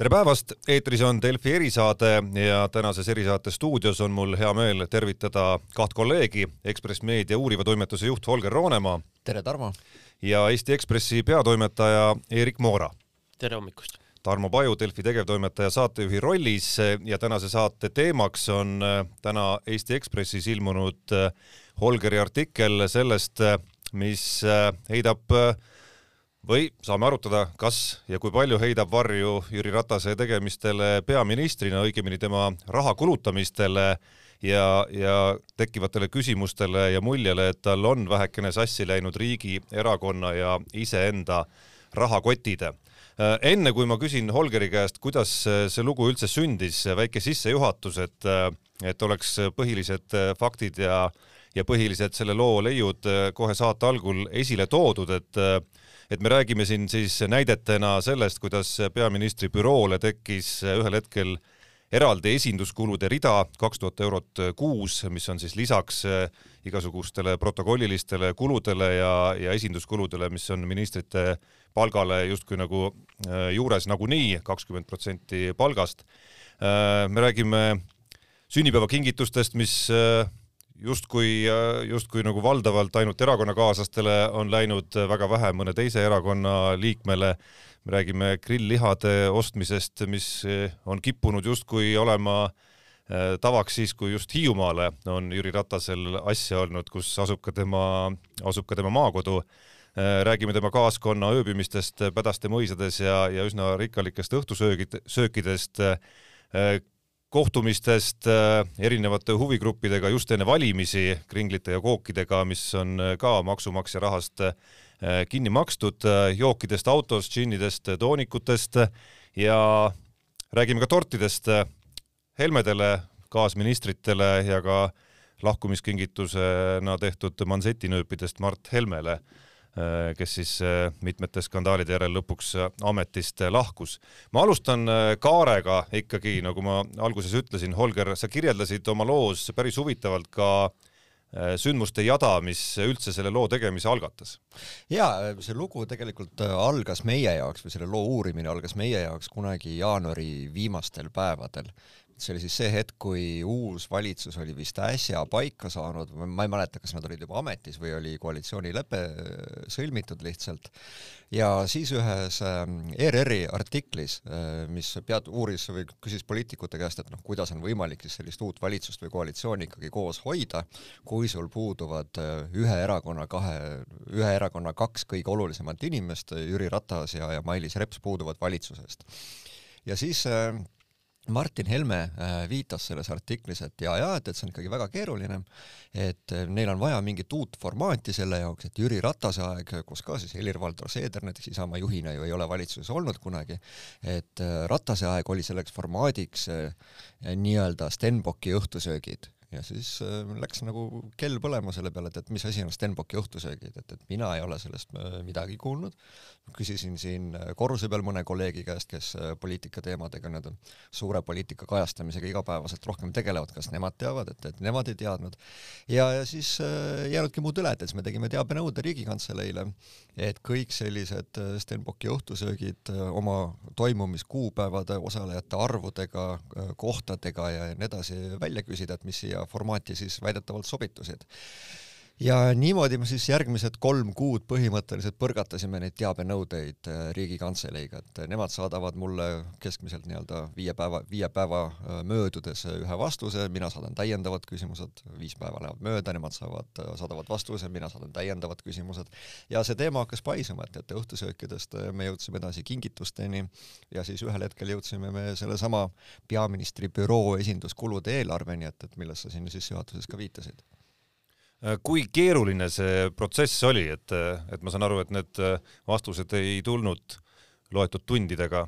tere päevast, eetris on Delfi erisaade ja tänases erisaate stuudios on mul hea meel tervitada kaht kolleegi, Ekspress Meedia uuriva toimetuse juht Holger Roonemaa. tere, Tarmo! ja Eesti Ekspressi peatoimetaja Erik Moora. tere hommikust! Tarmo Paju, Delfi tegevtoimetaja saatejuhi rollis ja tänase saate teemaks on äh, täna Eesti Ekspressis ilmunud äh, Holgeri artikkel sellest, äh, mis heidab või saame arutada, kas ja kui palju heidab varju Jüri Ratase tegemistele peaministrina, õigemini tema raha kulutamistele ja, ja tekkivatele küsimustele ja muljele, et tal on vähekene sassi läinud riigi, erakonna ja iseenda rahakotid Äh, enne kui ma küsin Holgeri käest, kuidas see lugu üldse sündis, väike sissejuhatus, et, äh, et oleks põhilised äh, faktid ja, ja põhilised selle loo leiud kohe saate algul esile toodud, et et me räägime siin siis näidetena sellest, kuidas peaministri büroole tekkis ühel hetkel eraldi esinduskulude rida kaks tuhat eurot kuus, mis on siis lisaks igasugustele protokollilistele kuludele ja, ja esinduskuludele, mis on ministrite palgale justkui nagu äh, juures nagunii, kakskümmend protsenti palgast. Äh, me räägime sünnipäevakingitustest, mis äh, justkui, justkui nagu valdavalt ainult erakonnakaaslastele on läinud väga vähe mõne teise erakonna liikmele. me räägime grilllihade ostmisest, mis on kippunud justkui olema tavaks siis, kui just Hiiumaale on Jüri Ratasel asja olnud, kus asub ka tema, asub ka tema maakodu Äh, räägime tema kaaskonna ööbimistest Pädaste mõisades ja, ja üsna rikkalikest õhtusöögid, söökidest, äh, kohtumistest äh, erinevate huvigruppidega just enne valimisi, kringlite ja kookidega, mis on ka maksumaksja rahast kinni makstud, jookidest autos, džinnidest, toonikutest ja räägime ka tortidest Helmedele, kaasministritele ja ka lahkumiskingitusena tehtud mansetinööpidest Mart Helmele. Äh, kes siis äh, mitmete skandaalide järel lõpuks äh, ametist lahkus. ma alustan Kaarega ikkagi, nagu ma alguses ütlesin, Holger, sa kirjeldasid oma loos päris huvitavalt ka sündmuste jada, mis üldse selle loo tegemise algatas. ja see lugu tegelikult algas meie jaoks või selle loo uurimine algas meie jaoks kunagi jaanuari viimastel päevadel see oli siis see hetk, kui uus valitsus oli vist äsja paika saanud, ma ei mäleta, kas nad olid juba ametis või oli koalitsioonilepe äh, sõlmitud lihtsalt, ja siis ühes ähm, ERR-i artiklis, äh, mis pead-, uuris või küsis poliitikute käest, et noh, kuidas on võimalik siis sellist uut valitsust või koalitsiooni ikkagi koos hoida, kui sul puuduvad äh, ühe erakonna kahe, ühe erakonna kaks kõige olulisemat inimest, Jüri Ratas ja, ja Mailis Reps puuduvad valitsusest. ja siis äh, Martin Helme äh, viitas selles artiklis, et ja, ja et, et see on ikkagi väga keeruline, et äh, neil on vaja mingit uut formaati selle jaoks, et Jüri Ratase aeg, kus ka siis Helir-Valdor Seeder näiteks Isamaa juhina ju ei ole valitsuses olnud kunagi, et äh, Ratase aeg oli selleks formaadiks nii-öelda Stenbocki õhtusöögid ja siis äh, läks nagu kell põlema selle peale, et, et mis asi on Stenbocki õhtusöögid, et, et mina ei ole sellest äh, midagi kuulnud. küsisin siin äh, korruse peal mõne kolleegi käest, kes poliitika teemadega, nii-öelda suure poliitika kajastamisega igapäevaselt rohkem tegelevad, kas nemad teavad, et, et nemad ei teadnud. ja, ja siis ei jäänudki muud üle, et siis me tegime teabenõude Riigikantseleile, et kõik sellised Stenbocki õhtusöögid oma toimumiskuupäevade, osalejate arvudega, kohtadega ja nii edasi välja küsida, et mis siia formaati siis väidetavalt sobitusid ja niimoodi me siis järgmised kolm kuud põhimõtteliselt põrgatasime neid teabenõudeid äh, Riigikantseleiga, et nemad saadavad mulle keskmiselt nii-öelda viie päeva, viie päeva äh, möödudes ühe vastuse, mina saadan täiendavad küsimused, viis päeva lähevad mööda, nemad saavad, äh, saadavad vastuse, mina saadan täiendavad küsimused. Ja see teema hakkas paisuma, et, et õhtusöökidest me jõudsime edasi kingitusteni ja siis ühel hetkel jõudsime me sellesama peaministri büroo esinduskulude eelarveni, et, et millest sa siin sissejuhatuses ka viitasid. Äh, kui keeruline see protsess oli, et, et ma saan aru, et need äh, vastused ei tulnud loetud tundidega?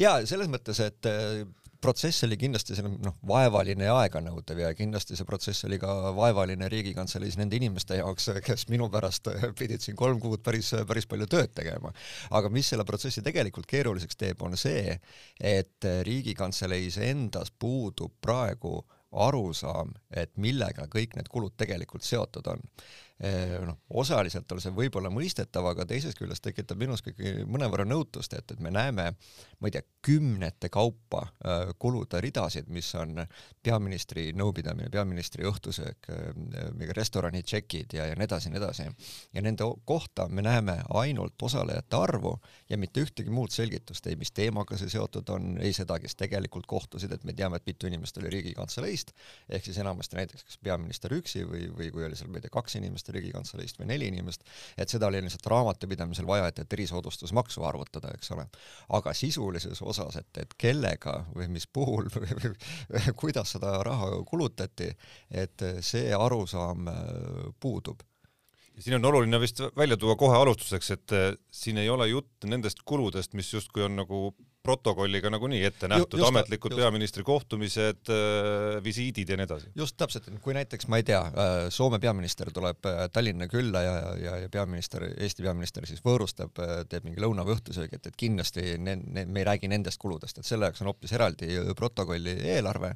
jaa, selles mõttes, et äh, protsess oli kindlasti selline noh, vaevaline ja aeganõudev ja kindlasti see protsess oli ka vaevaline Riigikantseleis nende inimeste jaoks, kes minu pärast pidid siin kolm kuud päris, päris palju tööd tegema. aga mis selle protsessi tegelikult keeruliseks teeb, on see, et Riigikantseleis endas puudub praegu arusaam, et millega kõik need kulud tegelikult seotud on. Noh, osaliselt on see võib-olla mõistetav, aga teisest küljest tekitab minus ikkagi mõnevõrra nõutust, et, et me näeme, ma ei tea, kümnete kaupa äh, kulude ridasid, mis on peaministri nõupidamine, peaministri õhtusöök, äh, restorani tšekid ja, ja nii edasi ja nii edasi. ja nende kohta me näeme ainult osalejate arvu ja mitte ühtegi muud selgitust, ei mis teemaga see seotud on, ei seda, kes tegelikult kohtusid, et me teame, et mitu inimest oli Riigikantseleist, ehk siis enamasti näiteks kas peaminister üksi või, või kui oli seal, ma ei tea, kaks inimest Riigikantseleist või neli inimest, et seda oli lihtsalt raamatupidamisel vaja, et, et erisoodustusmaksu arvutada, eks ole. aga sisulises osas, et, et kellega või mis puhul või, või kuidas seda raha kulutati, et see arusaam äh, puudub ja siin on oluline vist välja tuua kohe alustuseks, et äh, siin ei ole jutt nendest kuludest, mis justkui on nagu protokolliga nagunii ette nähtud, ametlikud just. peaministri kohtumised äh,, visiidid ja nii edasi. just täpselt, kui näiteks ma ei tea äh,, Soome peaminister tuleb äh, Tallinna külla ja, ja, ja peaminister, Eesti peaminister siis võõrustab teeb mingi lõuna või õhtusöögi, et, et kindlasti ne, ne, me ei räägi nendest kuludest, et selle jaoks on hoopis eraldi protokolli eelarve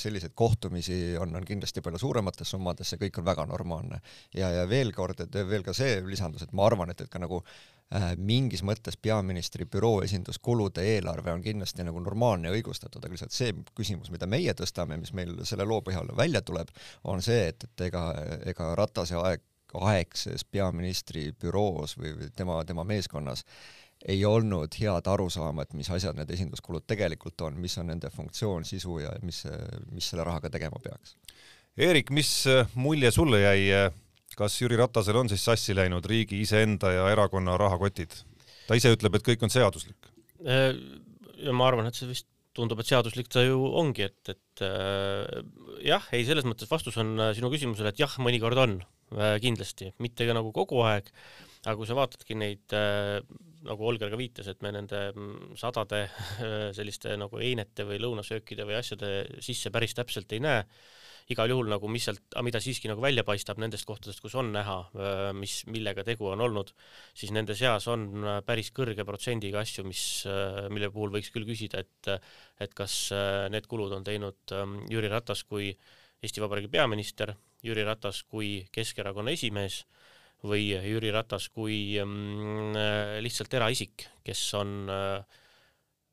selliseid kohtumisi on, on kindlasti palju suuremates summades, see kõik on väga normaalne. ja, ja veel kord, et veel ka see lisandus, et ma arvan, et, et ka nagu äh, mingis mõttes peaministri büroo esinduskulude eelarve on kindlasti nagu normaalne ja õigustatud, aga lihtsalt see küsimus, mida meie tõstame, mis meil selle loo põhjal välja tuleb, on see, et, et ega, ega Ratase aeg aegses peaministri büroos või tema, tema meeskonnas ei olnud head arusaama, et mis asjad need esinduskulud tegelikult on, mis on nende funktsioon, sisu ja mis, mis selle rahaga tegema peaks. Eerik, mis mulje sulle jäi, kas Jüri Ratasel on siis sassi läinud riigi iseenda ja erakonna rahakotid? ta ise ütleb, et kõik on seaduslik. ja ma arvan, et see vist tundub, et seaduslik ta ju ongi, et, et äh, jah, ei, selles mõttes vastus on sinu küsimusele, et jah, mõnikord on äh, kindlasti, mitte ka nagu kogu aeg, aga kui sa vaatadki neid äh, nagu Olger ka viitas, et me nende mm, sadade selliste nagu einete või lõunasöökide või asjade sisse päris täpselt ei näe, igal juhul nagu mis sealt, mida siiski nagu välja paistab nendest kohtadest, kus on näha, mis, millega tegu on olnud, siis nende seas on päris kõrge protsendiga asju, mis, mille puhul võiks küll küsida, et et kas need kulud on teinud Jüri Ratas kui Eesti Vabariigi peaminister, Jüri Ratas kui Keskerakonna esimees või Jüri Ratas kui mm, äh, lihtsalt eraisik, kes on äh,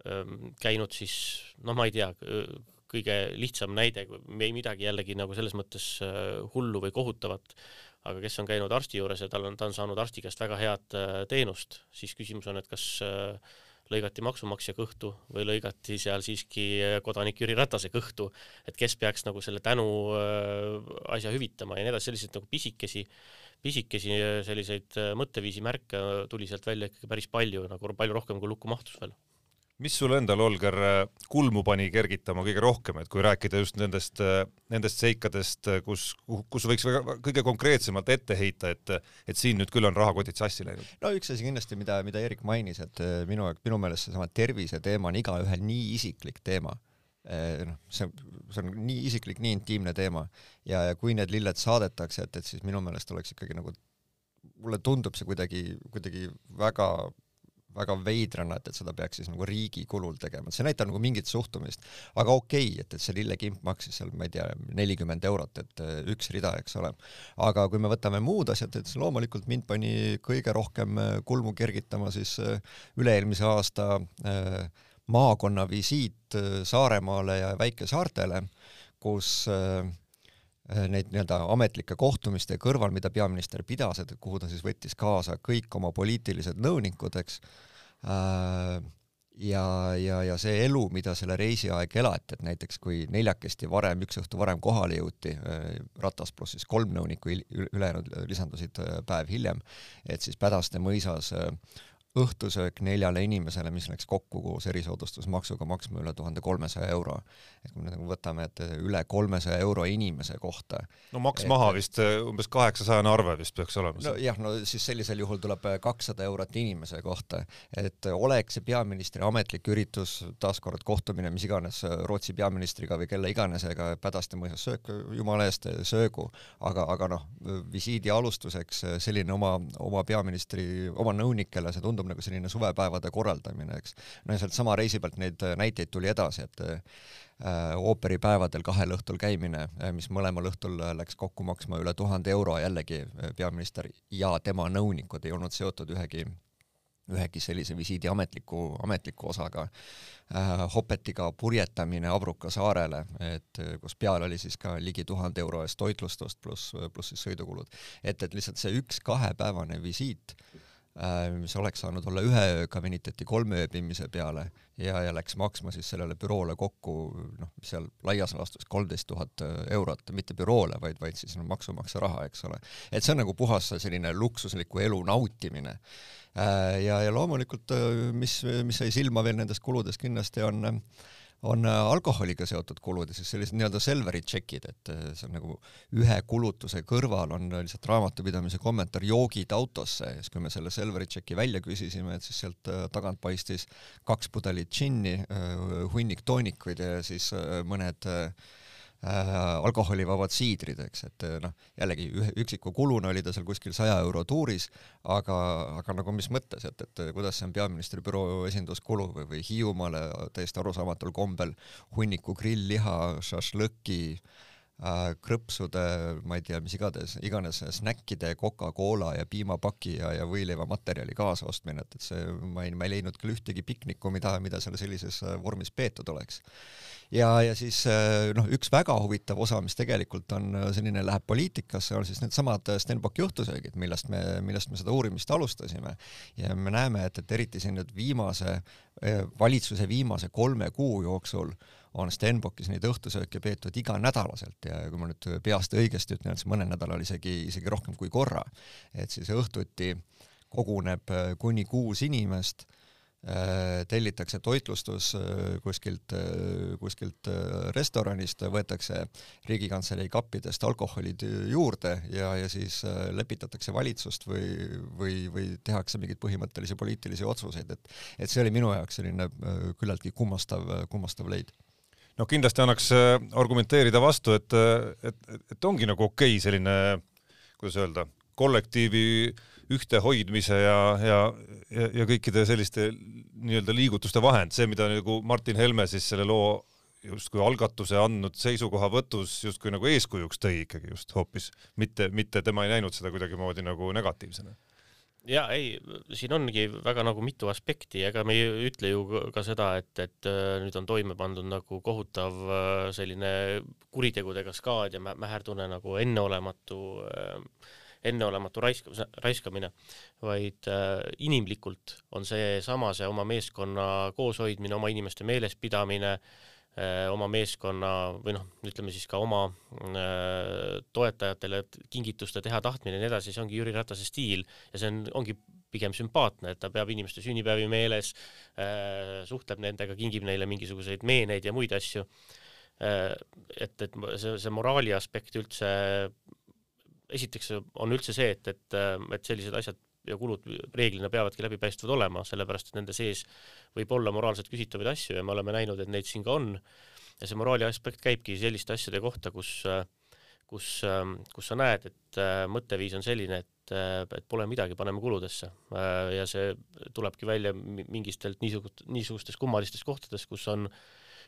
ähm, käinud siis, noh, ma ei tea, kõige lihtsam näide, ei midagi jällegi nagu selles mõttes äh, hullu või kohutavat, aga kes on käinud arsti juures ja tal on, ta on saanud arsti käest väga head teenust, siis küsimus on, et kas lõigati maksumaksja kõhtu või lõigati seal siiski kodanik Jüri Ratase kõhtu, et kes peaks nagu selle tänu asja hüvitama ja nii edasi, selliseid nagu pisikesi äh, pisikesi äh, selliseid äh, mõtteviisi märke tuli sealt välja ikkagi päris palju, nagu palju rohkem kui lukku mahtus veel. Mis sul endal, Olger, kulmu pani kergitama kõige rohkem, et kui rääkida just nendest, nendest seikadest, kus, kus võiks väga, kõige konkreetsemalt ette heita, et, et siin nüüd küll on rahakotid sassi läinud? no üks asi kindlasti, mida, mida Erik mainis, et minu, minu meelest seesama terviseteema on igaühel nii isiklik teema noh, see, see on nii isiklik, nii intiimne teema ja, ja kui need lilled saadetakse, et, et siis minu meelest oleks ikkagi nagu, mulle tundub see kuidagi, kuidagi väga väga veidrana, et, et seda peaks siis nagu riigi kulul tegema, et see näitab nagu mingit suhtumist. aga okei okay,, et, et see lillekimp maksis seal, ma ei tea, nelikümmend eurot, et üks rida, eks ole. aga kui me võtame muud asjad, et siis loomulikult mind pani kõige rohkem kulmu kergitama siis üle-eelmise aasta äh, maakonna visiit äh, Saaremaale ja väikesaartele, kus äh, äh, neid nii-öelda ametlike kohtumiste kõrval, mida peaminister pidas, et kuhu ta siis võttis kaasa kõik oma poliitilised nõunikud, eks, ja, ja, ja see elu, mida selle reisi aeg elati, et näiteks kui neljakesti varem, üks õhtu varem kohale jõuti, Ratas pluss siis kolm nõunikku, ülejäänud lisandusid päev hiljem, et siis Pädaste mõisas õhtusöök neljale inimesele, mis läks kokku koos erisoodustusmaksuga maksma üle tuhande kolmesaja euro. et kui me nagu võtame, et üle kolmesaja euro inimese kohta. no maks et, maha vist eh, umbes kaheksasajane arve vist peaks olema. nojah, no siis sellisel juhul tuleb kakssada eurot inimese kohta, et oleks see peaministri ametlik üritus, taaskord kohtumine mis iganes Rootsi peaministriga või kelle iganesega Pädaste mõisas söök, jumala eest söögu, aga, aga noh, visiidi alustuseks selline oma, oma peaministri, oma nõunikele, see tundub tundub nagu selline suvepäevade korraldamine, eks. no ja sealt sama reisi pealt neid näiteid tuli edasi, et äh, ooperipäevadel kahel õhtul käimine, mis mõlemal õhtul läks kokku maksma üle tuhande euro, jällegi peaminister ja tema nõunikud ei olnud seotud ühegi ühegi sellise visiidi ametliku, ametliku osaga äh,. Hopetiga purjetamine Abruka saarele, et kus peal oli siis ka ligi tuhande euro eest toitlustust pluss, pluss siis sõidukulud. et, et lihtsalt see üks kahepäevane visiit äh, mis oleks saanud olla ühe ööga, venitati kolme ööbimise peale ja, ja läks maksma siis sellele büroole kokku noh, seal laias laastus kolmteist tuhat eurot, mitte büroole, vaid, vaid siis no, maksumaksja raha, eks ole. et see on nagu puhas selline luksusliku elu nautimine Äh, ja, ja loomulikult, äh, mis, mis sai silma veel nendest kuludest kindlasti on on äh, alkoholiga seotud kulud ja siis sellised nii-öelda Selveri tšekid, et see on nagu ühe kulutuse kõrval on lihtsalt raamatupidamise kommentaar joogid autosse ja siis kui me selle Selveri tšeki välja küsisime, et siis sealt tagant paistis kaks pudelit džinni, hunnik toonikuid ja siis mõned äh, äh, alkoholivabad siidrid, eks, et äh, noh, jällegi ühe üksiku kuluna oli ta seal kuskil saja euro tuuris, aga, aga nagu mis mõttes, et, et kuidas see on peaministri büroo esinduskulu või, või Hiiumaale täiesti arusaamatul kombel hunniku grillliha, šašlõki äh,, krõpsude, ma ei tea, mis igatahes, iganes snäkkide, Coca-Cola ja piimapaki ja, ja võileivamaterjali kaasaostmine, et, et see, ma ei, ma ei leidnud küll ühtegi piknikku, mida, mida seal sellises äh, vormis peetud oleks ja, ja siis äh, noh, üks väga huvitav osa, mis tegelikult on äh, selline, läheb poliitikasse, on siis needsamad äh, Stenbocki juhtusöögid, millest me, millest me seda uurimist alustasime. ja me näeme, et, et eriti siin nüüd viimase, valitsuse viimase kolme kuu jooksul on Stenbockis neid õhtusööke peetud iganädalaselt ja kui ma nüüd peast õigesti ütlen, siis mõnel nädalal isegi, isegi rohkem kui korra. et siis õhtuti koguneb kuni kuus inimest tellitakse toitlustus äh, kuskilt, äh, kuskilt restoranist, võetakse Riigikantselei kappidest alkoholid juurde ja, ja siis lepitatakse valitsust või, või, või tehakse mingeid põhimõttelisi poliitilisi otsuseid, et et see oli minu jaoks selline küllaltki kummastav, kummastav leid. Noh, kindlasti annaks argumenteerida vastu, et, et, et ongi nagu okei okay selline, kuidas öelda, kollektiivi äh, ühtehoidmise ja, ja, ja, ja kõikide selliste nii-öelda liigutuste vahend, see, mida nagu Martin Helme siis selle loo justkui algatuse andnud seisukohavõtus justkui nagu eeskujuks tõi ikkagi just hoopis, mitte, mitte tema ei näinud seda kuidagimoodi nagu negatiivsena. Ja ei, siin ongi väga nagu mitu aspekti, ega me ei ütle ju ka seda, et, et äh, nüüd on toime pandud nagu kohutav äh, selline kuritegude kaskaad ja mäherdune nagu enneolematu äh, enneolematu raisk-, raiskamine, vaid äh, inimlikult on seesama, see oma meeskonna kooshoidmine, oma inimeste meelespidamine äh,, oma meeskonna või noh, ütleme siis ka oma äh, toetajatele kingituste teha tahtmine ja nii edasi, see ongi Jüri Ratase stiil ja see on, ongi pigem sümpaatne, et ta peab inimeste sünnipäevi meeles suhtleb nendega, kingib neile mingisuguseid meeneid ja muid asju. Et, et see, see moraali aspekt üldse esiteks on üldse see, et, et, et sellised asjad ja kulud reeglina peavadki läbipaistvad olema, sellepärast et nende sees võib olla moraalselt küsitavaid asju ja me oleme näinud, et neid siin ka on. ja see moraali aspekt käibki selliste asjade kohta, kus, kus, kus sa näed, et mõtteviis on selline, et, et pole midagi, paneme kuludesse. ja see tulebki välja mingistelt niisugust, niisugustest kummalistest kohtadest, kus on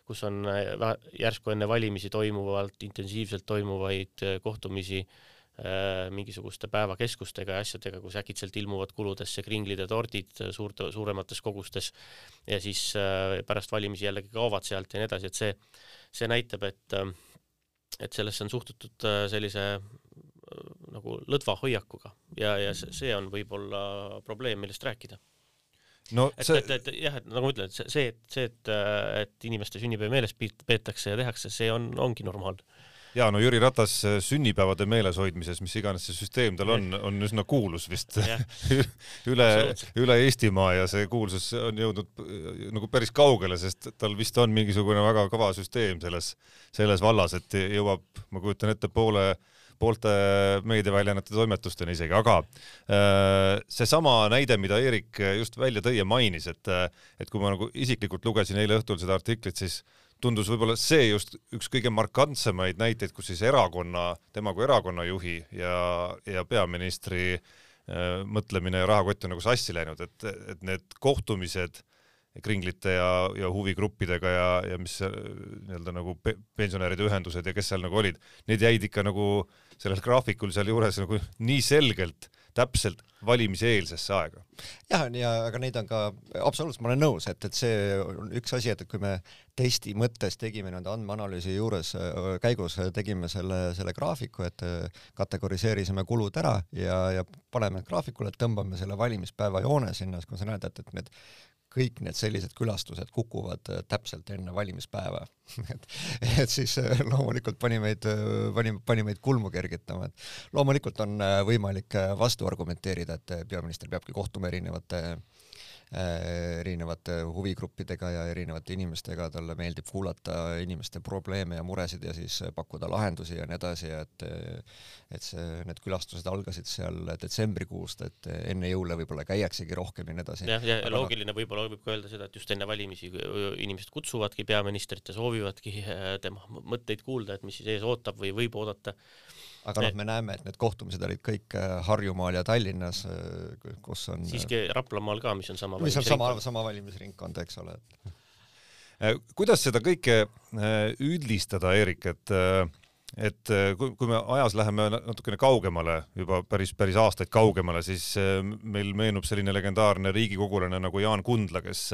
kus on järsku enne valimisi toimuvalt intensiivselt toimuvaid kohtumisi äh, Äh, mingisuguste päevakeskustega ja asjadega, kus äkitselt ilmuvad kuludesse kringlid ja tordid suurte, suuremates kogustes. Ja siis äh, pärast valimisi jällegi kaovad sealt ja nii edasi, et see, see näitab, et äh, et sellesse on suhtutud sellise nagu lõdva hoiakuga. Ja, ja see, on võib-olla probleem, millest rääkida. No et see... et, et, et jah, et nagu ma ütlen, et see, see, et see, et, et inimeste sünnipäev meeles peetakse ja tehakse, see on, ongi normaalne ja no Jüri Ratas äh, sünnipäevade meeleshoidmises, mis iganes see süsteem tal on, on üsna kuulus vist. Üle, üle Eestimaa ja see kuulsus on jõudnud äh, nagu päris kaugele, sest tal vist on mingisugune väga kõva süsteem selles, selles vallas, et jõuab, ma kujutan ette, poole poolte meediaväljaannete toimetusteni isegi, aga äh, seesama näide, mida Eerik just välja tõi ja mainis, et, et kui ma nagu isiklikult lugesin eile õhtul seda artiklit, siis tundus võib-olla see just üks kõige markantsemaid näiteid, kus siis erakonna, tema kui erakonna juhi ja, ja peaministri mõtlemine ja rahakott on nagu sassi läinud, et, et need kohtumised kringlite ja, ja huvigruppidega ja, ja mis nii-öelda nagu pe pensionäride ühendused ja kes seal nagu olid, need jäid ikka nagu sellel graafikul sealjuures nagu nii selgelt täpselt valimiseelsesse aega. jah, ja aga neid on ka, absoluutselt, ma olen nõus, et, et see on üks asi, et kui me testi mõttes tegime nende andmeanalüüsi juures käigus, tegime selle, selle graafiku, et kategoriseerisime kulud ära ja, ja paneme graafikule, tõmbame selle valimispäeva joone sinna, siis kui sa näed, et, et need kõik need sellised külastused kukuvad äh, täpselt enne valimispäeva. Et, et siis äh, loomulikult pani meid, äh, pani, pani meid kulmu kergitama, et loomulikult on võimalik vastu argumenteerida, et peaminister peabki kohtuma erinevate äh, erinevate huvigruppidega ja erinevate inimestega, talle meeldib kuulata inimeste probleeme ja muresid ja siis pakkuda lahendusi ja nii edasi et et see, need külastused algasid seal detsembrikuust, et enne jõule võib-olla käiaksegi rohkem ja nii edasi. jah, ja, ja loogiline no, võib-olla võib ka öelda seda, et just enne valimisi inimesed kutsuvadki peaministrit ja soovivadki äh, tema mõtteid kuulda, et mis siis ees ootab või võib oodata aga noh, me näeme, et need kohtumised olid kõik äh, Harjumaal ja Tallinnas, äh, kus on siiski Raplamaal ka, mis on sama mis on sama, sama valimisringkond, eks ole, et äh, kuidas seda kõike üldistada, Eerik, et et kui, kui me ajas läheme natukene kaugemale, juba päris, päris aastaid kaugemale, siis meil meenub selline legendaarne riigikogulane nagu Jaan Kundla, kes,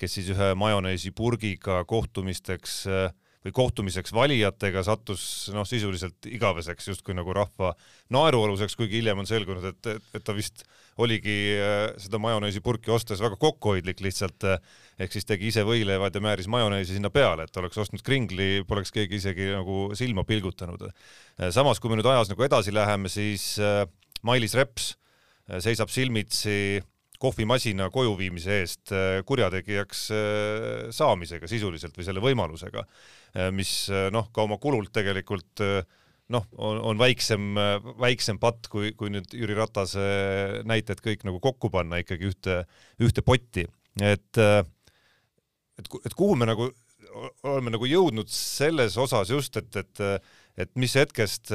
kes siis ühe majoneesipurgiga kohtumisteks äh, või kohtumiseks valijatega sattus noh, sisuliselt igaveseks justkui nagu rahva naerualuseks, kuigi hiljem on selgunud, et, et, ta vist oligi äh, seda majoneesipurki ostes väga kokkuhoidlik lihtsalt, äh, ehk siis tegi ise võileivad ja määris majoneesi sinna peale, et oleks ostnud kringli, poleks keegi isegi nagu silma pilgutanud. Äh, samas, kui me nüüd ajas nagu edasi läheme, siis Mailis Reps seisab silmitsi kohvimasina koju viimise eest kurjategijaks saamisega sisuliselt või selle võimalusega Äh, mis äh, noh, ka oma kulult tegelikult äh, noh, on, on väiksem, väiksem patt, kui, kui nüüd Jüri Ratase näited kõik nagu kokku panna ikkagi ühte, ühte potti, et et, et kuhu me nagu oleme nagu jõudnud selles osas just, et, et, et mis hetkest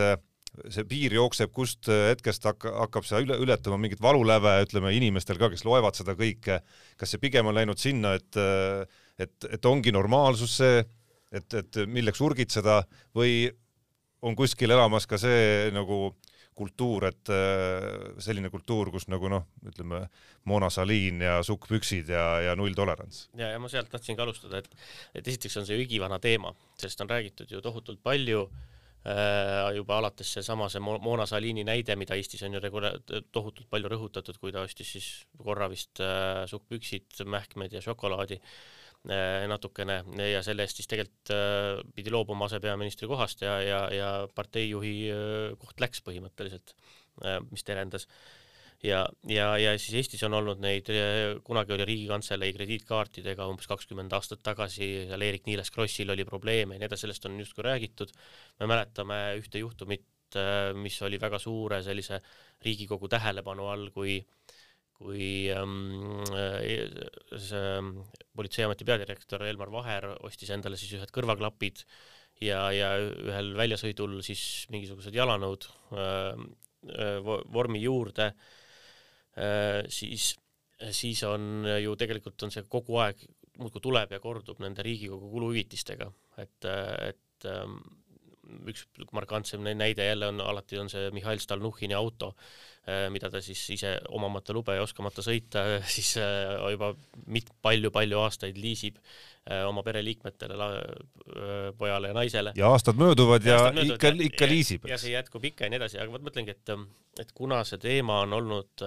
see piir jookseb, kust hetkest hakka, hakkab see üle, ületama mingit valuläve, ütleme inimestel ka, kes loevad seda kõike, kas see pigem on läinud sinna, et et, et ongi normaalsus see, et, et milleks urgitseda või on kuskil elamas ka see nagu kultuur, et äh, selline kultuur, kus nagu noh, ütleme Mona Salin ja sukkpüksid ja, ja nulltolerants. ja, ja ma sealt tahtsingi alustada, et, et esiteks on see ju igivana teema, sellest on räägitud ju tohutult palju äh, juba alates seesama see Mona Salini näide, mida Eestis on ju regula-, tohutult palju rõhutatud, kui ta ostis siis korra vist äh, sukkpüksid, mähkmed ja šokolaadi äh, Äh, natukene ja selle eest siis tegelikult äh, pidi loobuma asepeaministri kohast ja, ja, ja parteijuhi äh, koht läks põhimõtteliselt, mis terendas. Ja, ja, ja siis Eestis on olnud neid, kunagi oli Riigikantselei krediitkaartidega umbes kakskümmend aastat tagasi, seal Eerik-Niiles Krossil oli probleeme ja nii edasi, sellest on justkui räägitud. me mäletame ühte juhtumit, mis oli väga suure sellise Riigikogu tähelepanu all, kui kui ähm, see ähm, politseiameti peadirektor Elmar Vaher ostis endale siis ühed kõrvaklapid ja, ja ühel väljasõidul siis mingisugused jalanõud äh, vormi juurde äh,, siis, siis on ju tegelikult on see kogu aeg muudkui tuleb ja kordub nende Riigikogu kuluhüvitistega, et, et ähm, üks markantsem näide jälle on alati on see Mihhail Stalnuhhini auto, äh, mida ta siis ise omamata lube ja oskamata sõita, siis äh, juba mit-, palju-palju aastaid liisib äh, oma pereliikmetele, pojale ja naisele. ja aastad mööduvad ja, ja aastad mööduvad, ikka, ikka liisib. ja see jätkub ikka ja nii edasi, aga ma mõtlengi, et, et kuna see teema on olnud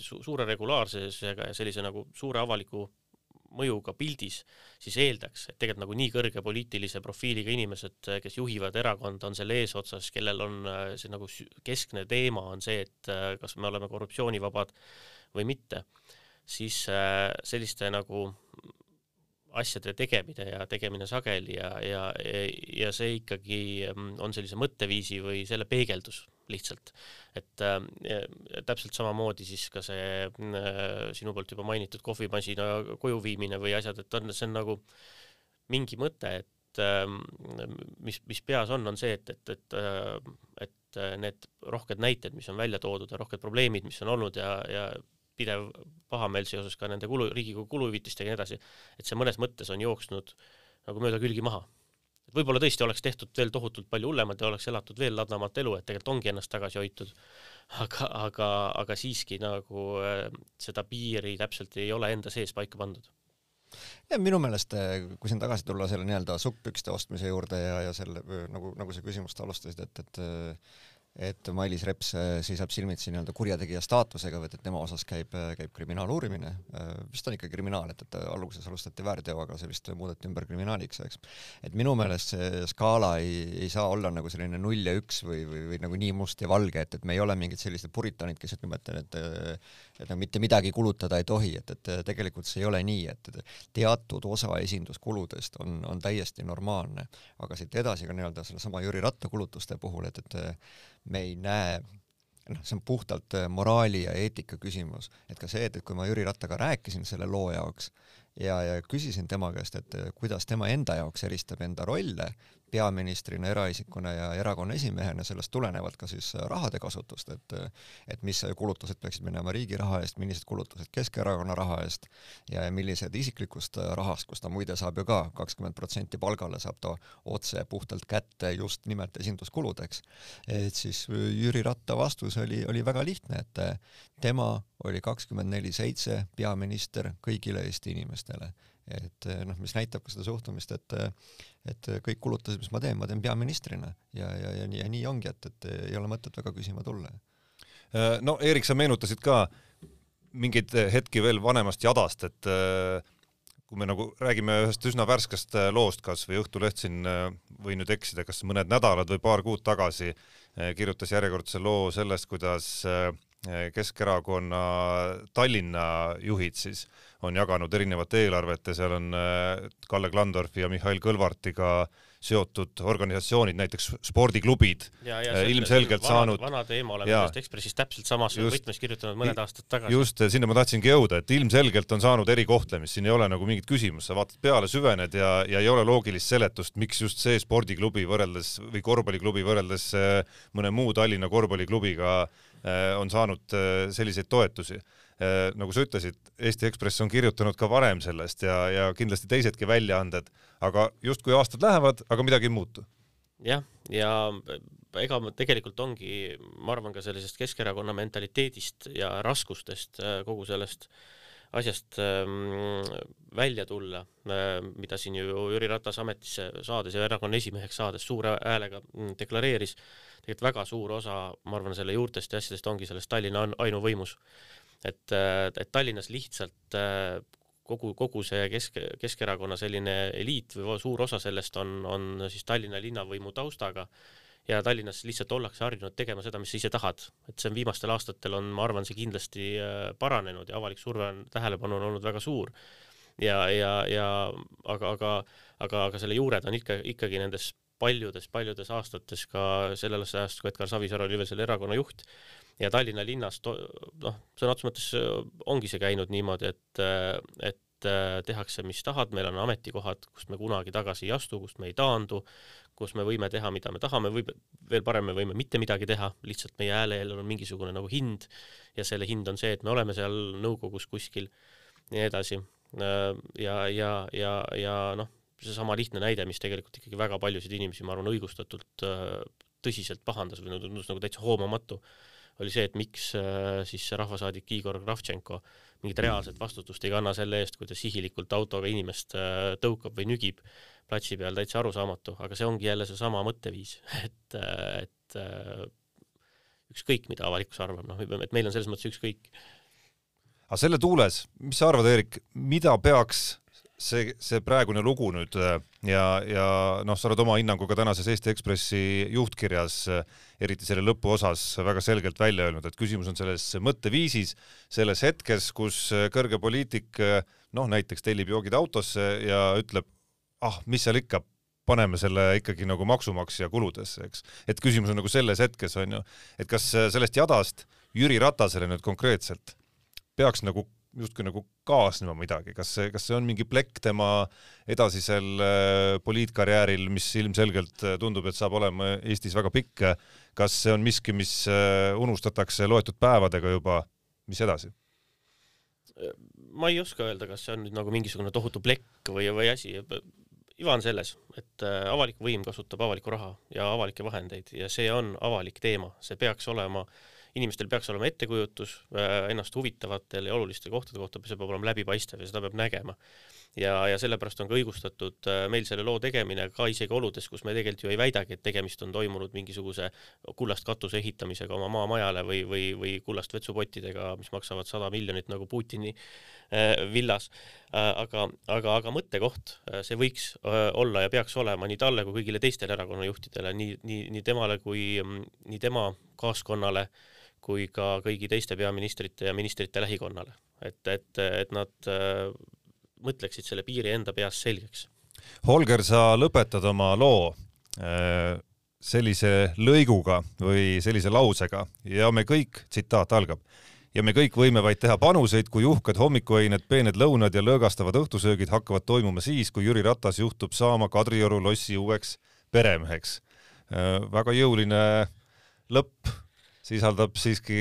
su suure regulaarsusega ja sellise nagu suure avaliku mõjuga pildis, siis eeldaks, et tegelikult nagu nii kõrge poliitilise profiiliga inimesed, kes juhivad erakonda, on selle eesotsas, kellel on äh, see nagu keskne teema on see, et äh, kas me oleme korruptsioonivabad või mitte, siis äh, selliste nagu asjade tegemine ja tegemine sageli ja, ja, ja see ikkagi mm, on sellise mõtteviisi või selle peegeldus lihtsalt. et äh, täpselt samamoodi siis ka see äh, sinu poolt juba mainitud kohvimasina koju viimine või asjad, et on, see on nagu mingi mõte, et äh, mis, mis peas on, on see, et, et, et, äh, et et need rohked näited, mis on välja toodud ja rohked probleemid, mis on olnud ja, ja pidev pahameel seoses ka nende kulu, Riigikogu kuluhüvitistega ja nii edasi, et see mõnes mõttes on jooksnud nagu mööda külgi maha. Et võib-olla tõesti oleks tehtud veel tohutult palju hullemalt ja oleks elatud veel ladnamat elu, et tegelikult ongi ennast tagasi hoitud, aga, aga, aga siiski nagu äh, seda piiri täpselt ei ole enda sees paika pandud. Ja minu meelest, äh, kui siin tagasi tulla selle nii-öelda sukkpükste ostmise juurde ja, ja selle nagu, nagu sa küsimust alustasid, et, et et Mailis Reps äh, seisab silmitsi nii-öelda kurjategija staatusega, et, et tema osas käib, äh, käib kriminaaluurimine. Äh, vist on ikka kriminaal, et, et alguses alustati väärteoga, see vist muudeti ümber kriminaaliks, eks. et minu meelest see skaala ei, ei saa olla nagu selline null ja üks või, või, või nagu nii must ja valge, et, et me ei ole mingid sellised puritanid, kes ütleme, et, et et nagu mitte midagi kulutada ei tohi, et, et tegelikult see ei ole nii, et teatud osa esinduskuludest on, on täiesti normaalne, aga siit edasi ka nii-öelda sellesama Jüri Ratta kulutuste puhul, et, et me ei näe noh, see on puhtalt moraali ja eetika küsimus, et ka see, et, et kui ma Jüri Rattaga rääkisin selle loo jaoks ja, ja küsisin tema käest, et kuidas tema enda jaoks eristab enda rolle peaministrina, eraisikuna ja erakonna esimehena sellest tulenevalt ka siis rahade kasutust, et et mis kulutused peaksid minema riigi raha eest, millised kulutused Keskerakonna raha eest ja millised isiklikust rahast, kus ta muide saab ju ka kakskümmend protsenti palgale, saab ta otse puhtalt kätte just nimelt esinduskuludeks. et siis Jüri Ratta vastus oli, oli väga lihtne, et tema oli kakskümmend neli seitse peaminister kõigile Eesti inimestele et eh, noh, mis näitab ka seda suhtumist, et et kõik kulutused, mis ma teen, ma teen peaministrina ja, ja, ja nii, ja nii ongi, et, et ei ole mõtet väga küsima tulla. Äh, no Eerik, sa meenutasid ka mingeid hetki veel vanemast jadast, et äh, kui me nagu räägime ühest üsna värskest äh, loost, kas või Õhtuleht siin, võin nüüd eksida, kas mõned nädalad või paar kuud tagasi kirjutas järjekordse loo sellest, kuidas Keskerakonna Tallinna juhid siis on jaganud erinevat eelarvet ja seal on äh, Kalle Klandorfi ja Mihhail Kõlvartiga seotud organisatsioonid, näiteks spordiklubid, äh, ilmselgelt vana, saanud vana teema oleme sellest Ekspressis täpselt samas just, võtmes kirjutanud mõned aastad tagasi. just, sinna ma tahtsingi jõuda, et ilmselgelt on saanud erikohtlemist, siin ei ole nagu mingit küsimust, sa vaatad peale, süvened ja, ja ei ole loogilist seletust, miks just see spordiklubi võrreldes või korvpalliklubi võrreldes äh, mõne muu Tallinna korvpalliklubiga on saanud selliseid toetusi nagu sa ütlesid, Eesti Ekspress on kirjutanud ka varem sellest ja, ja kindlasti teisedki väljaanded, aga justkui aastad lähevad, aga midagi ei muutu. jah, ja ega tegelikult ongi, ma arvan, ka sellisest Keskerakonna mentaliteedist ja raskustest äh, kogu sellest asjast ähm, välja tulla, äh, mida siin ju Jüri Ratas ametisse saades ja erakonna esimeheks saades suure häälega mm, deklareeris, tegelikult väga suur osa, ma arvan, selle juurtest ja asjadest ongi selles Tallinna ainuvõimus et, et Tallinnas lihtsalt äh, kogu, kogu see Kesk, Keskerakonna selline eliit või suur osa sellest on, on siis Tallinna linnavõimu taustaga ja Tallinnas lihtsalt ollakse harjunud tegema seda, mis sa ise tahad. et see on viimastel aastatel on, ma arvan, see kindlasti äh, paranenud ja avalik surve on, tähelepanu on olnud väga suur. ja, ja, ja aga, aga, aga, aga selle juured on ikka, ikkagi nendes paljudes-paljudes aastates ka sellest ajast, kui Edgar Savisaar oli veel selle erakonna juht ja Tallinna linnas noh, sõna otseses mõttes äh, ongi see käinud niimoodi, et, äh, et äh, tehakse, mis tahad, meil on ametikohad, kust me kunagi tagasi ei astu, kust me ei taandu, kus me võime teha, mida me tahame, või veel parem, me võime mitte midagi teha, lihtsalt meie häälel on mingisugune nagu hind ja selle hind on see, et me oleme seal nõukogus kuskil ja nii edasi. ja, ja, ja, ja noh, seesama lihtne näide, mis tegelikult ikkagi väga paljusid inimesi, ma arvan, õigustatult tõsiselt pahandas või tundus nagu täitsa hoomamatu oli see, et miks äh, siis rahvasaadik Igor Kravtšenko mingit reaalset vastutust ei kanna selle eest, kui ta sihilikult autoga inimest äh, tõukab või nügib platsi peal, täitsa arusaamatu, aga see ongi jälle seesama mõtteviis, et, äh, et ükskõik, mida avalikkus arvab, noh, et meil on selles mõttes ükskõik. aga selle tuules, mis sa arvad, Eerik, mida peaks see, see praegune lugu nüüd äh, ja, ja noh, sa oled oma hinnanguga tänases Eesti Ekspressi juhtkirjas, äh, eriti selle lõpuosas väga selgelt välja öelnud, et küsimus on selles mõtteviisis, selles hetkes, kus äh, kõrge poliitik noh, näiteks tellib joogid autosse ja ütleb, ah, mis seal ikka, paneme selle ikkagi nagu maksumaksja kuludesse, eks. et küsimus on nagu selles hetkes on ju, et kas sellest jadast Jüri Ratasele nüüd konkreetselt peaks nagu justkui nagu kaasnema midagi, kas see, kas see on mingi plekk tema edasisel poliitkarjääril, mis ilmselgelt tundub, et saab olema Eestis väga pikk, kas see on miski, mis unustatakse loetud päevadega juba, mis edasi? ma ei oska öelda, kas see on nüüd nagu mingisugune tohutu plekk või, või asi, iva on selles, et äh, avalik võim kasutab avalikku raha ja avalikke vahendeid ja see on avalik teema, see peaks olema, inimestel peaks olema ettekujutus äh, ennast huvitavatel ja olulistel kohtade kohta, see peab olema läbipaistev ja seda peab nägema ja, ja sellepärast on ka õigustatud äh, meil selle loo tegemine ka isegi oludes, kus me tegelikult ju ei väidagi, et tegemist on toimunud mingisuguse kullast katuse ehitamisega oma maamajale või, või, või kullast vetsupottidega, mis maksavad sada miljonit nagu Putini äh, villas äh,. aga, aga, aga mõttekoht, äh, see võiks äh, olla ja peaks olema nii talle kui kõigile teistele erakonnajuhtidele, nii, nii, nii temale kui, nii tema kaaskonnale kui ka kõigi teiste peaministrite ja ministrite lähikonnale. et, et, et nad äh, mõtleksid selle piiri enda peas selgeks. Holger, sa lõpetad oma loo äh, sellise lõiguga või sellise lausega ja me kõik, tsitaat algab, ja me kõik võime vaid teha panuseid, kui uhked hommikuöined, peened lõunad ja lõõgastavad õhtusöögid hakkavad toimuma siis, kui Jüri Ratas juhtub saama Kadrioru lossi uueks peremeheks. Äh, väga jõuline lõpp, sisaldab siiski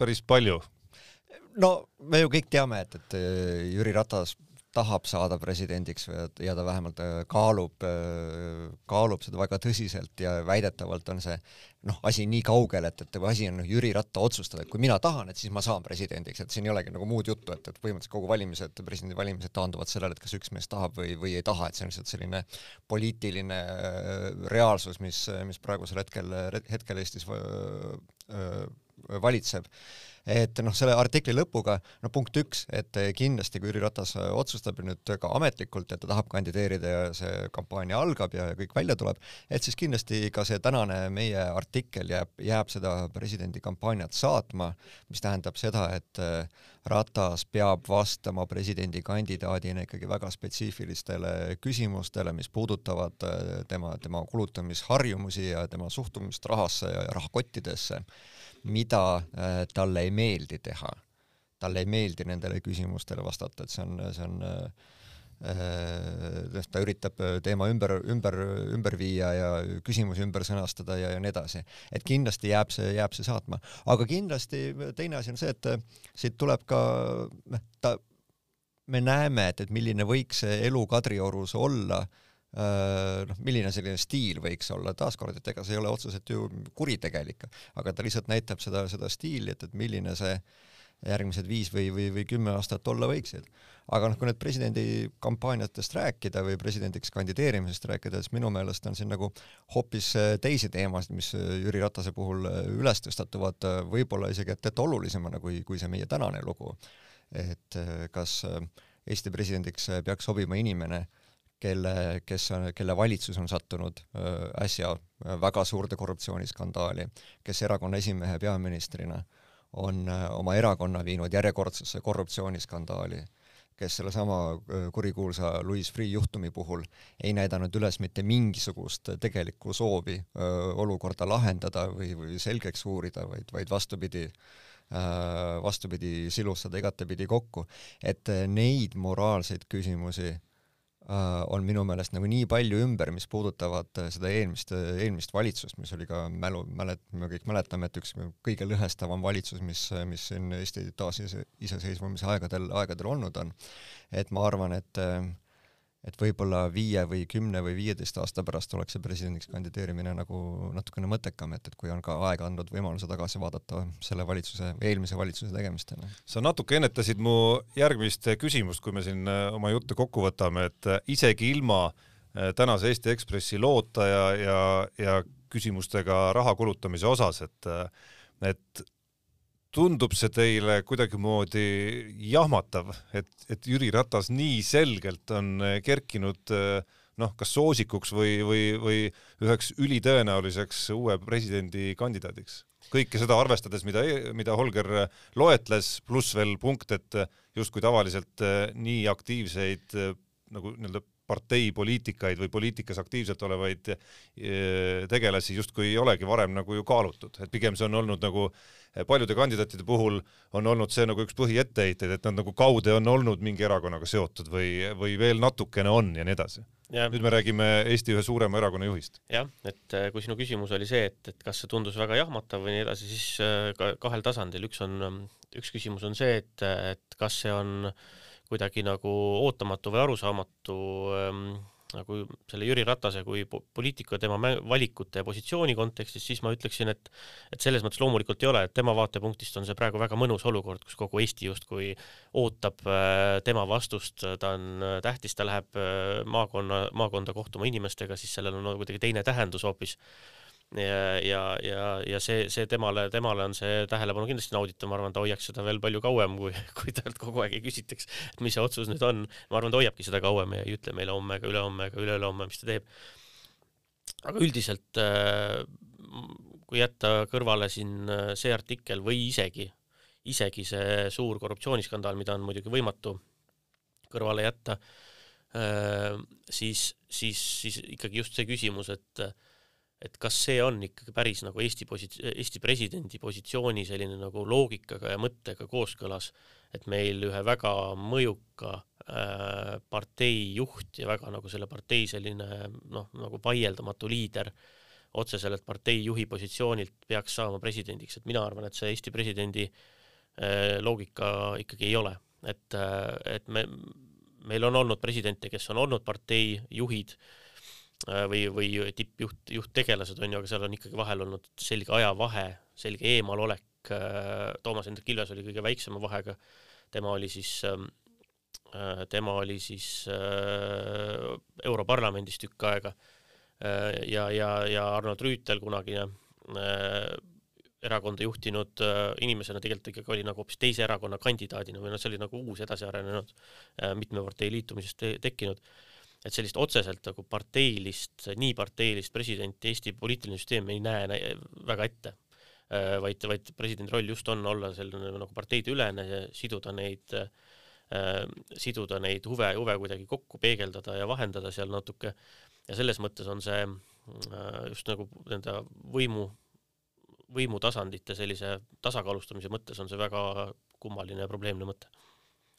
päris palju. No me ju kõik teame, et, et Jüri Ratas tahab saada presidendiks ja ta vähemalt äh, kaalub, äh, kaalub seda väga tõsiselt ja väidetavalt on see noh, asi nii kaugel, et, et asi on Jüri Ratta otsustada, et kui mina tahan, et siis ma saan presidendiks, et siin ei olegi nagu muud juttu, et, et põhimõtteliselt kogu valimised, presidendivalimised taanduvad sellele, et kas üks mees tahab või, või ei taha, et see on lihtsalt selline poliitiline äh, reaalsus, mis, mis praegusel hetkel, hetkel Eestis valitseb et noh, selle artikli lõpuga, no punkt üks, et kindlasti kui Jüri Ratas otsustab nüüd ka ametlikult, et ta tahab kandideerida ja see kampaania algab ja kõik välja tuleb, et siis kindlasti ka see tänane meie artikkel jääb, jääb seda presidendikampaaniat saatma, mis tähendab seda, et Ratas peab vastama presidendikandidaadina ikkagi väga spetsiifilistele küsimustele, mis puudutavad tema, tema kulutamisharjumusi ja tema suhtumist rahasse ja rahakottidesse mida äh, talle ei meeldi teha. talle ei meeldi nendele küsimustele vastata, et see on, see on noh, ta üritab teema ümber, ümber, ümber viia ja küsimusi ümber sõnastada ja, ja nii edasi. et kindlasti jääb see, jääb see saatma. aga kindlasti teine asi on see, et siit tuleb ka, noh, ta, me näeme, et, et milline võiks see elu Kadriorus olla äh, Äh, noh, milline selline stiil võiks olla, taaskord, et ega see ei ole otseselt ju kuritegelik, aga ta lihtsalt näitab seda, seda stiili, et, et milline see järgmised viis või, või, või kümme aastat olla võiksid. aga noh, kui nüüd presidendikampaaniatest rääkida või presidendiks kandideerimisest rääkida, siis minu meelest on siin nagu hoopis äh, teisi teemasid, mis äh, Jüri Ratase puhul üles tõstatuvad, võib-olla isegi et, et olulisemana kui, kui see meie tänane lugu. et kas Eesti presidendiks peaks sobima inimene, kelle, kes on, kelle valitsus on sattunud äsja väga suurde korruptsiooniskandaali, kes erakonna esimehe peaministrina on oma erakonna viinud järjekordsesse korruptsiooniskandaali, kes sellesama kurikuulsa Louis Freeh juhtumi puhul ei näidanud üles mitte mingisugust tegelikku soovi olukorda lahendada või, või selgeks uurida, vaid, vaid vastupidi, vastupidi, silustada igatepidi kokku. et neid moraalseid küsimusi on minu meelest nagu nii palju ümber, mis puudutavad äh, seda eelmist, äh, eelmist valitsust, mis oli ka mälu, mälet-, me kõik mäletame, et üks kõige lõhestavam valitsus, mis, mis siin Eesti taasiseseisvumise aegadel, aegadel olnud on. et ma arvan, et äh, et võib-olla viie või kümne või viieteist aasta pärast oleks see presidendiks kandideerimine nagu natukene mõttekam, et, et kui on ka aega andnud võimaluse tagasi vaadata selle valitsuse, eelmise valitsuse tegemistele. sa natuke ennetasid mu järgmist küsimust, kui me siin äh, oma juttu kokku võtame, et äh, isegi ilma äh, tänase Eesti Ekspressi loota ja, ja, ja küsimustega raha kulutamise osas, et et tundub see teile kuidagimoodi jahmatav, et, et Jüri Ratas nii selgelt on eh, kerkinud eh, noh, kas soosikuks või, või, või üheks ülitõenäoliseks uue presidendi kandidaadiks? kõike seda arvestades, mida, mida Holger loetles, pluss veel punkt, et justkui tavaliselt eh, nii aktiivseid nagu nii-öelda parteipoliitikaid või poliitikas aktiivselt olevaid eh, tegelasi justkui ei olegi varem nagu ju kaalutud, et pigem see on olnud nagu paljude kandidaatide puhul on olnud see nagu üks põhietteheiteid, et nad nagu kaude on olnud mingi erakonnaga seotud või, või veel natukene on ja nii edasi. nüüd me räägime Eesti ühe suurema erakonna juhist. jah, et äh, kui sinu küsimus oli see, et, et kas see tundus väga jahmatav või nii edasi, siis äh, ka kahel tasandil, üks on, üks küsimus on see, et, et kas see on kuidagi nagu ootamatu või arusaamatu ähm, nagu selle Jüri Ratase kui poliitiku ja tema valikute ja positsiooni kontekstis, siis ma ütleksin, et et selles mõttes loomulikult ei ole, et tema vaatepunktist on see praegu väga mõnus olukord, kus kogu Eesti justkui ootab äh, tema vastust, ta on äh, tähtis, ta läheb äh, maakonna, maakonda kohtuma inimestega, siis sellel on kuidagi teine tähendus hoopis ja, ja, ja, ja see, see temale, temale on see tähelepanu kindlasti nauditav, ma arvan, ta hoiaks seda veel palju kauem, kui, kui talt kogu aeg ei küsitaks, et mis see otsus nüüd on. ma arvan, ta hoiabki seda kauem ja ei ütle meile homme ega ülehomme ega üle-ülehomme, mis ta teeb. aga üldiselt äh, kui jätta kõrvale siin äh, see artikkel või isegi, isegi see suur korruptsiooniskandaal, mida on muidugi võimatu kõrvale jätta, äh, siis, siis, siis ikkagi just see küsimus, et et kas see on ikkagi päris nagu Eesti posi-, Eesti presidendi positsiooni selline nagu loogikaga ja mõttega kooskõlas, et meil ühe väga mõjuka äh, partei juht ja väga nagu selle partei selline noh, nagu vaieldamatu liider otse sellelt partei juhi positsioonilt peaks saama presidendiks, et mina arvan, et see Eesti presidendi äh, loogika ikkagi ei ole, et äh,, et me, meil on olnud presidente, kes on olnud partei juhid äh, või, või tippjuht, juhttegelased on ju, aga seal on ikkagi vahel olnud selge ajavahe, selge eemalolek. Äh, Toomas Hendrik Ilves oli kõige väiksema vahega, tema oli siis, ähm, äh, tema oli siis Europarlamendis tükk aega ja, ja, ja Arnold Rüütel, kunagine erakonda juhtinud inimesena tegelikult ikkagi oli nagu hoopis teise erakonna kandidaadina või noh, see oli nagu uus edasiarenenud mitme partei liitumisest te tekkinud et sellist otseselt nagu parteilist, nii parteilist presidenti Eesti poliitiline süsteem ei näe väga ette, äh, vaid, vaid presidendi roll just on olla selline nagu parteideülene ja siduda neid äh,, siduda neid huve, huve kuidagi kokku, peegeldada ja vahendada seal natuke. ja selles mõttes on see äh, just nagu nende võimu, võimutasandite sellise tasakaalustamise mõttes on see väga kummaline ja probleemne mõte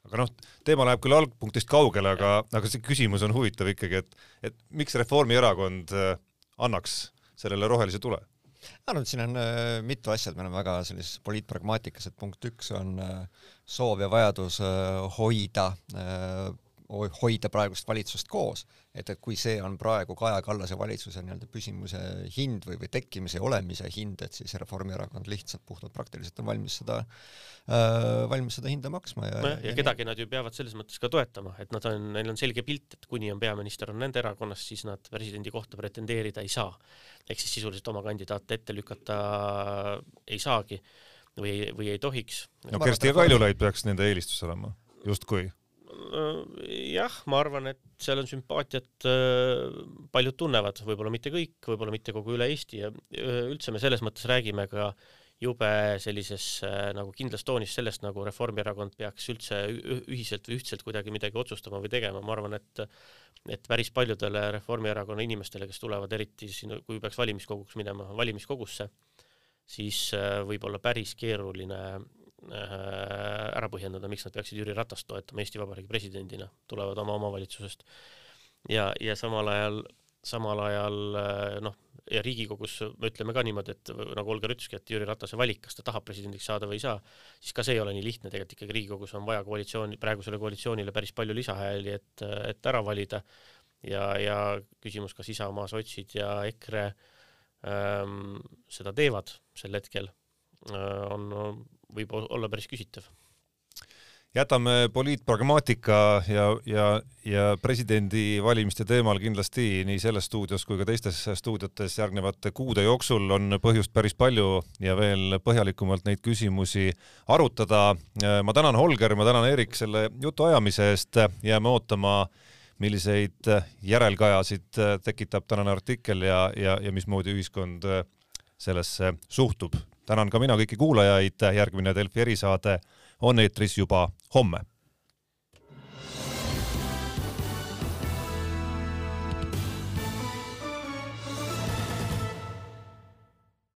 aga noh, teema läheb küll algpunktist kaugele, aga, aga see küsimus on huvitav ikkagi, et, et miks Reformierakond äh, annaks sellele rohelise tule? ma arvan, et siin on äh, mitu asja, et me oleme väga sellises poliitpragmaatikas, et punkt üks on äh, soov ja vajadus äh, hoida äh, hoida praegust valitsust koos, et, et kui see on praegu Kaja Kallase valitsuse nii-öelda püsimise hind või, või tekkimise ja olemise hind, et siis Reformierakond lihtsalt puhtalt praktiliselt on valmis seda äh,, valmis seda hinda maksma ja no, ja, ja kedagi nad ju peavad selles mõttes ka toetama, et nad on, neil on selge pilt, et kuni on peaminister on nende erakonnast, siis nad presidendi kohta pretendeerida ei saa. ehk siis sisuliselt oma kandidaate ette lükata ei saagi või, või ei tohiks. no Kersti Kaljulaid peaks nende eelistus olema, justkui jah, ma arvan, et seal on sümpaatiat äh, paljud tunnevad, võib-olla mitte kõik, võib-olla mitte kogu üle Eesti ja äh, üldse me selles mõttes räägime ka jube sellises nagu kindlas toonis sellest, nagu Reformierakond peaks üldse ühiselt või ühtselt kuidagi midagi otsustama või tegema, ma arvan, et et päris paljudele Reformierakonna inimestele, kes tulevad eriti siin, kui peaks valimiskoguks minema, valimiskogusse, siis võib olla päris keeruline Äh, ära põhjendada, miks nad peaksid Jüri Ratast toetama Eesti Vabariigi presidendina, tulevad oma omavalitsusest. ja, ja samal ajal, samal ajal äh, noh, ja Riigikogus me ütleme ka niimoodi, et nagu Olga ütleski, et Jüri Ratase valik, kas ta tahab presidendiks saada või ei saa, siis ka see ei ole nii lihtne, tegelikult ikkagi Riigikogus on vaja koalitsiooni, praegusele koalitsioonile päris palju lisahääli, et, et ära valida. ja, ja küsimus, kas Isamaa, sotsid ja EKRE ähm, seda teevad sel hetkel äh,, on võib olla päris küsitav. Jätame poliitpragmaatika ja, ja, ja presidendivalimiste teemal kindlasti nii selles stuudios kui ka teistes stuudiotes järgnevate kuude jooksul on põhjust päris palju ja veel põhjalikumalt neid küsimusi arutada. ma tänan Holger, ma tänan Erik selle jutuajamise eest, jääme ootama, milliseid järelkajasid tekitab tänane artikkel ja, ja, ja mismoodi ühiskond sellesse suhtub tänan ka mina kõiki kuulajaid, järgmine Delfi erisaade on eetris juba homme